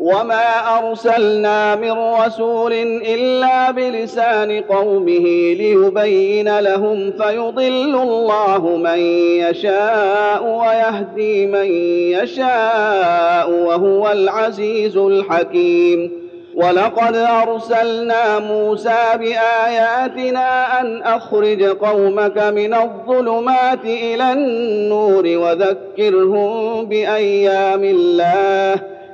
وما ارسلنا من رسول الا بلسان قومه ليبين لهم فيضل الله من يشاء ويهدي من يشاء وهو العزيز الحكيم ولقد ارسلنا موسى باياتنا ان اخرج قومك من الظلمات إلى النور وذكرهم بايام الله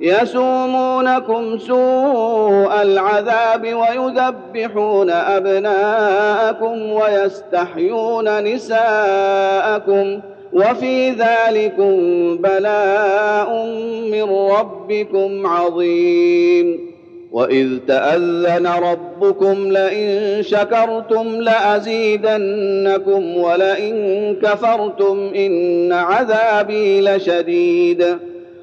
يسومونكم سوء العذاب ويذبحون أبناءكم ويستحيون نساءكم وفي ذلكم بلاء من ربكم عظيم. وإذ تأذن ربكم لئن شكرتم لأزيدنكم ولئن كفرتم إن عذابي لشديد.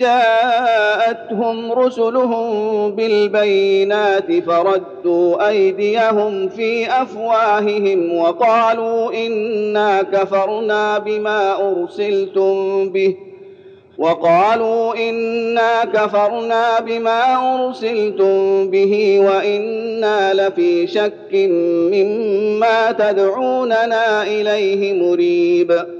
جاءتهم رسلهم بالبينات فردوا أيديهم في أفواههم وقالوا إنا كفرنا بما أرسلتم به. وقالوا إنا كفرنا بما أرسلتم به وإنا لفي شك مما تدعوننا إليه مريب.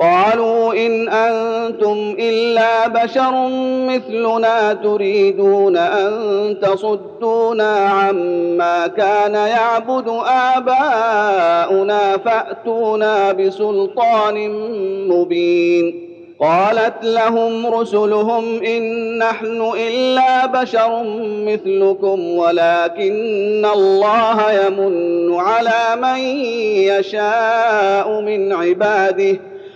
قالوا إن أنتم إلا بشر مثلنا تريدون أن تصدونا عما كان يعبد آباؤنا فأتونا بسلطان مبين. قالت لهم رسلهم إن نحن إلا بشر مثلكم ولكن الله يمن على من يشاء من عباده.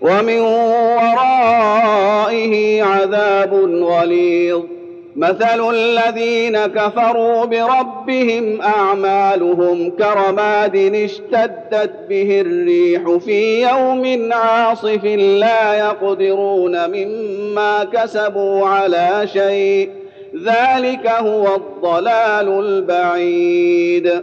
ومن ورائه عذاب غليظ. مثل الذين كفروا بربهم أعمالهم كرماد اشتدت به الريح في يوم عاصف لا يقدرون مما كسبوا على شيء. ذلك هو الضلال البعيد.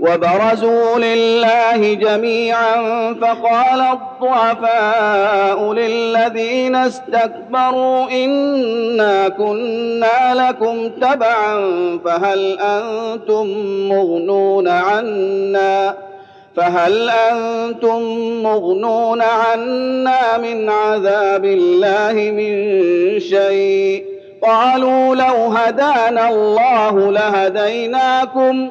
وبرزوا لله جميعا فقال الضعفاء للذين استكبروا إنا كنا لكم تبعا فهل أنتم مغنون عنا فهل أنتم مغنون عنا من عذاب الله من شيء قالوا لو هدانا الله لهديناكم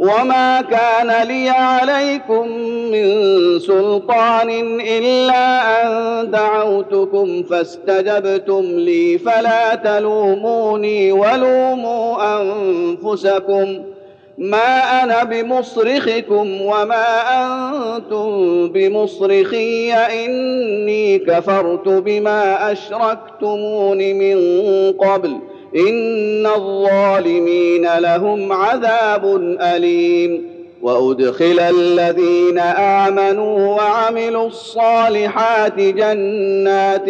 وما كان لي عليكم من سلطان الا ان دعوتكم فاستجبتم لي فلا تلوموني ولوموا انفسكم ما أنا بمصرخكم وما أنتم بمصرخي اني كفرت بما اشركتمون من قبل ان الظالمين لهم عذاب اليم وادخل الذين امنوا وعملوا الصالحات جنات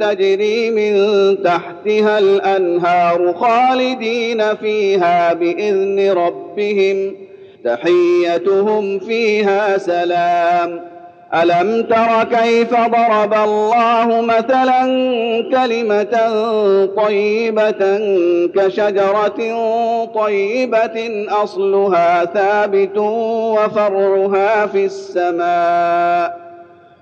تجري من تحتها الانهار خالدين فيها باذن ربهم تحيتهم فيها سلام الم تر كيف ضرب الله مثلا كلمه طيبه كشجره طيبه اصلها ثابت وفرعها في السماء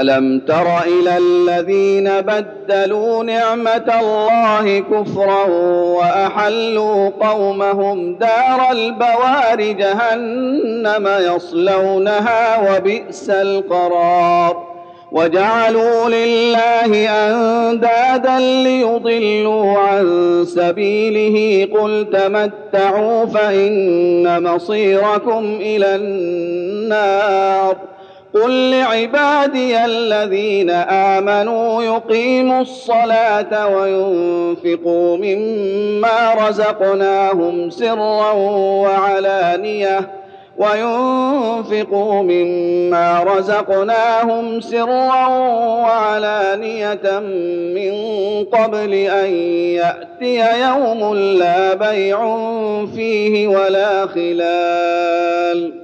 ألم تر إلى الذين بدلوا نعمة الله كفرا وأحلوا قومهم دار البوار جهنم يصلونها وبئس القرار وجعلوا لله أندادا ليضلوا عن سبيله قل تمتعوا فإن مصيركم إلى النار قل لعبادي الذين امنوا يقيموا الصلاه وينفقوا مما رزقناهم سرا وعلانيه وينفقوا مما رزقناهم سرا وعلانيه من قبل ان ياتي يوم لا بيع فيه ولا خلال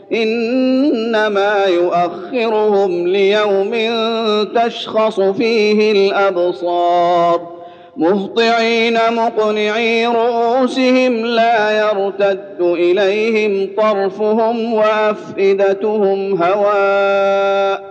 إنما يؤخرهم ليوم تشخص فيه الأبصار مهطعين مقنعي رؤوسهم لا يرتد إليهم طرفهم وأفئدتهم هواء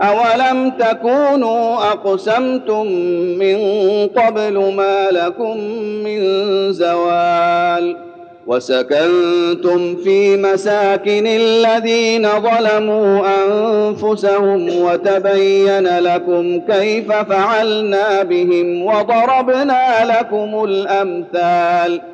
أولم تكونوا أقسمتم من قبل ما لكم من زوال وسكنتم في مساكن الذين ظلموا أنفسهم وتبين لكم كيف فعلنا بهم وضربنا لكم الأمثال ۖ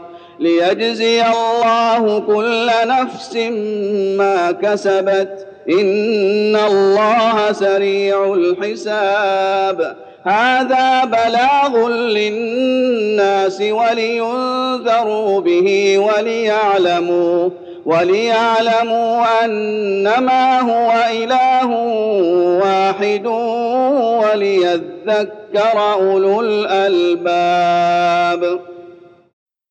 ليجزي الله كل نفس ما كسبت. إن الله سريع الحساب. هذا بلاغ للناس ولينذروا به وليعلموا وليعلموا أنما هو إله واحد وليذكر أولو الألباب.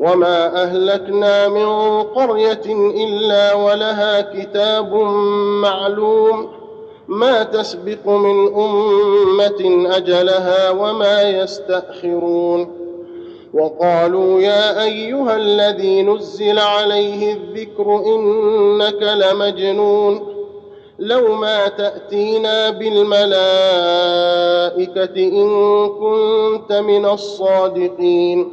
وما اهلكنا من قريه الا ولها كتاب معلوم ما تسبق من امه اجلها وما يستاخرون وقالوا يا ايها الذي نزل عليه الذكر انك لمجنون لو ما تاتينا بالملائكه ان كنت من الصادقين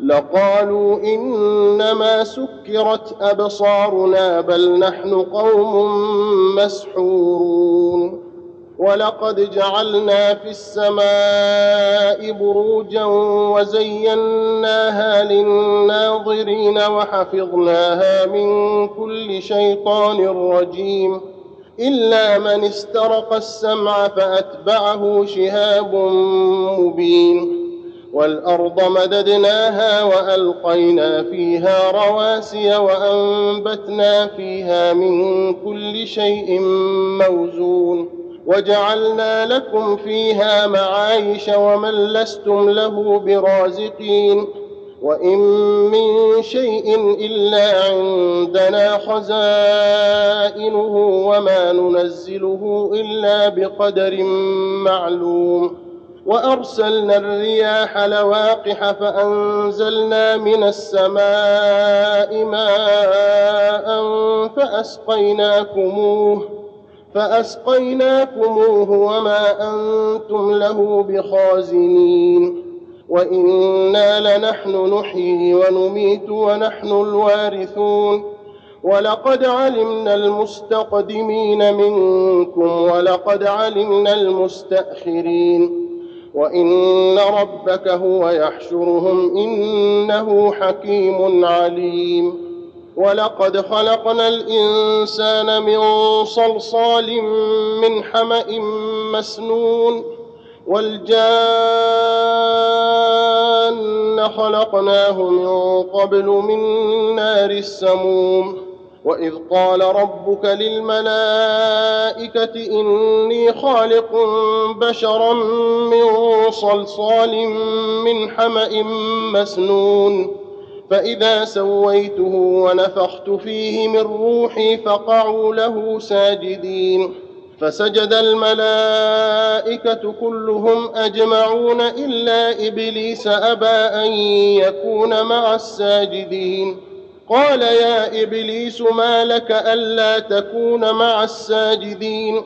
لقالوا إنما سكرت أبصارنا بل نحن قوم مسحورون ولقد جعلنا في السماء بروجا وزيناها للناظرين وحفظناها من كل شيطان رجيم إلا من استرق السمع فأتبعه شهاب مبين والأرض مددناها وألقينا فيها رواسي وأنبتنا فيها من كل شيء موزون وجعلنا لكم فيها معايش ومن لستم له برازقين وإن من شيء إلا عندنا خزائنه وما ننزله إلا بقدر معلوم وأرسلنا الرياح لواقح فأنزلنا من السماء ماء فأسقيناكموه فأسقيناكموه وما أنتم له بخازنين. وإنا لنحن نحيي ونميت ونحن الوارثون. ولقد علمنا المستقدمين منكم ولقد علمنا المستأخرين. وإن ربك هو يحشرهم إنه حكيم عليم. ولقد خلقنا الإنسان من صلصال من حمأ مسنون. والجان خلقناه من قبل من نار السموم. واذ قال ربك للملائكه اني خالق بشرا من صلصال من حما مسنون فاذا سويته ونفخت فيه من روحي فقعوا له ساجدين فسجد الملائكه كلهم اجمعون الا ابليس ابى ان يكون مع الساجدين قال يا إبليس ما لك ألا تكون مع الساجدين؟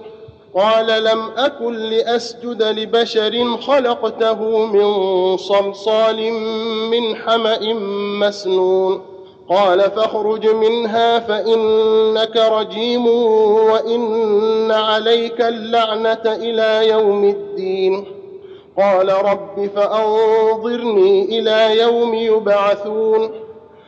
قال لم أكن لأسجد لبشر خلقته من صلصال من حمأ مسنون. قال فاخرج منها فإنك رجيم وإن عليك اللعنة إلى يوم الدين. قال رب فأنظرني إلى يوم يبعثون.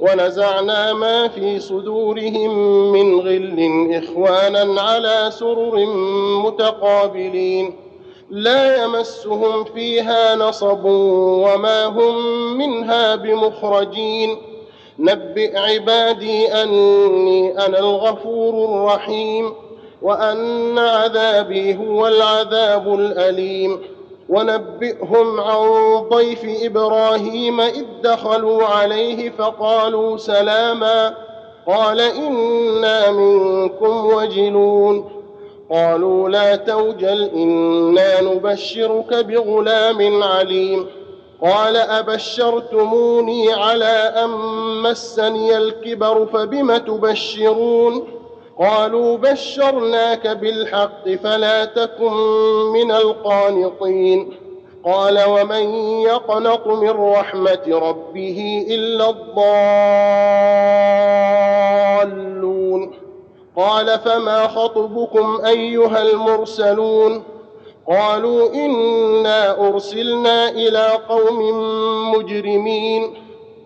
ونزعنا ما في صدورهم من غل إخوانا على سرر متقابلين. لا يمسهم فيها نصب وما هم منها بمخرجين. نبئ عبادي أني أنا الغفور الرحيم وأن عذابي هو العذاب الأليم. ونبئهم عن ضيف إبراهيم إذ دخلوا عليه فقالوا سلاما قال إنا منكم وجلون قالوا لا توجل إنا نبشرك بغلام عليم قال أبشرتموني على أن مسني الكبر فبم تبشرون قالوا بشرناك بالحق فلا تكن من القانطين. قال ومن يقنط من رحمة ربه إلا الضالون. قال فما خطبكم أيها المرسلون؟ قالوا إنا أرسلنا إلى قوم مجرمين.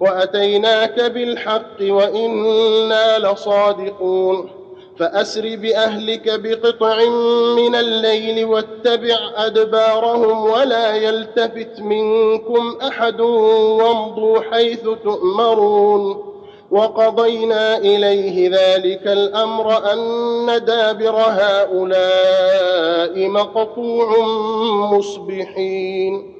وأتيناك بالحق وإنا لصادقون. فأسر بأهلك بقطع من الليل واتبع أدبارهم ولا يلتفت منكم أحد وامضوا حيث تؤمرون. وقضينا إليه ذلك الأمر أن دابر هؤلاء مقطوع مصبحين.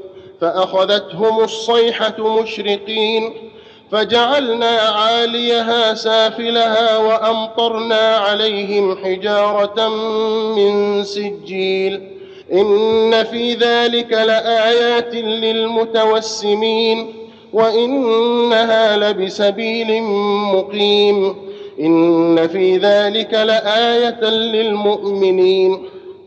فأخذتهم الصيحة مشرقين فجعلنا عاليها سافلها وأمطرنا عليهم حجارة من سجيل. إن في ذلك لآيات للمتوسمين وإنها لبسبيل مقيم. إن في ذلك لآية للمؤمنين.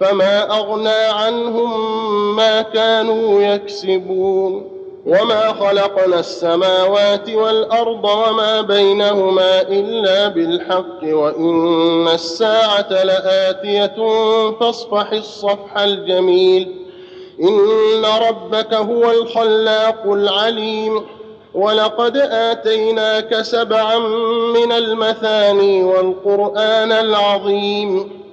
فما أغنى عنهم ما كانوا يكسبون. وما خلقنا السماوات والأرض وما بينهما إلا بالحق وإن الساعة لآتية فاصفح الصفح الجميل. إن ربك هو الخلاق العليم. ولقد آتيناك سبعا من المثاني والقرآن العظيم.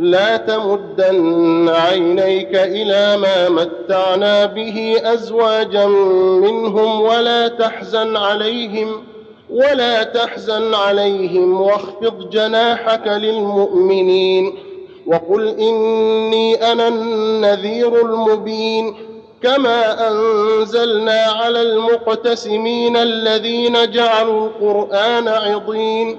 لا تمدن عينيك إلى ما متعنا به أزواجا منهم ولا تحزن عليهم ولا تحزن عليهم واخفض جناحك للمؤمنين. وقل إني أنا النذير المبين. كما أنزلنا على المقتسمين الذين جعلوا القرآن عضين.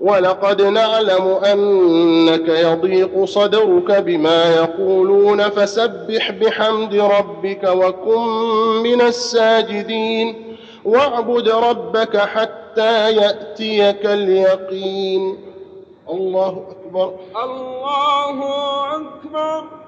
ولقد نعلم أنك يضيق صدرك بما يقولون فسبح بحمد ربك وكن من الساجدين. واعبد ربك حتى يأتيك اليقين. الله أكبر. الله أكبر.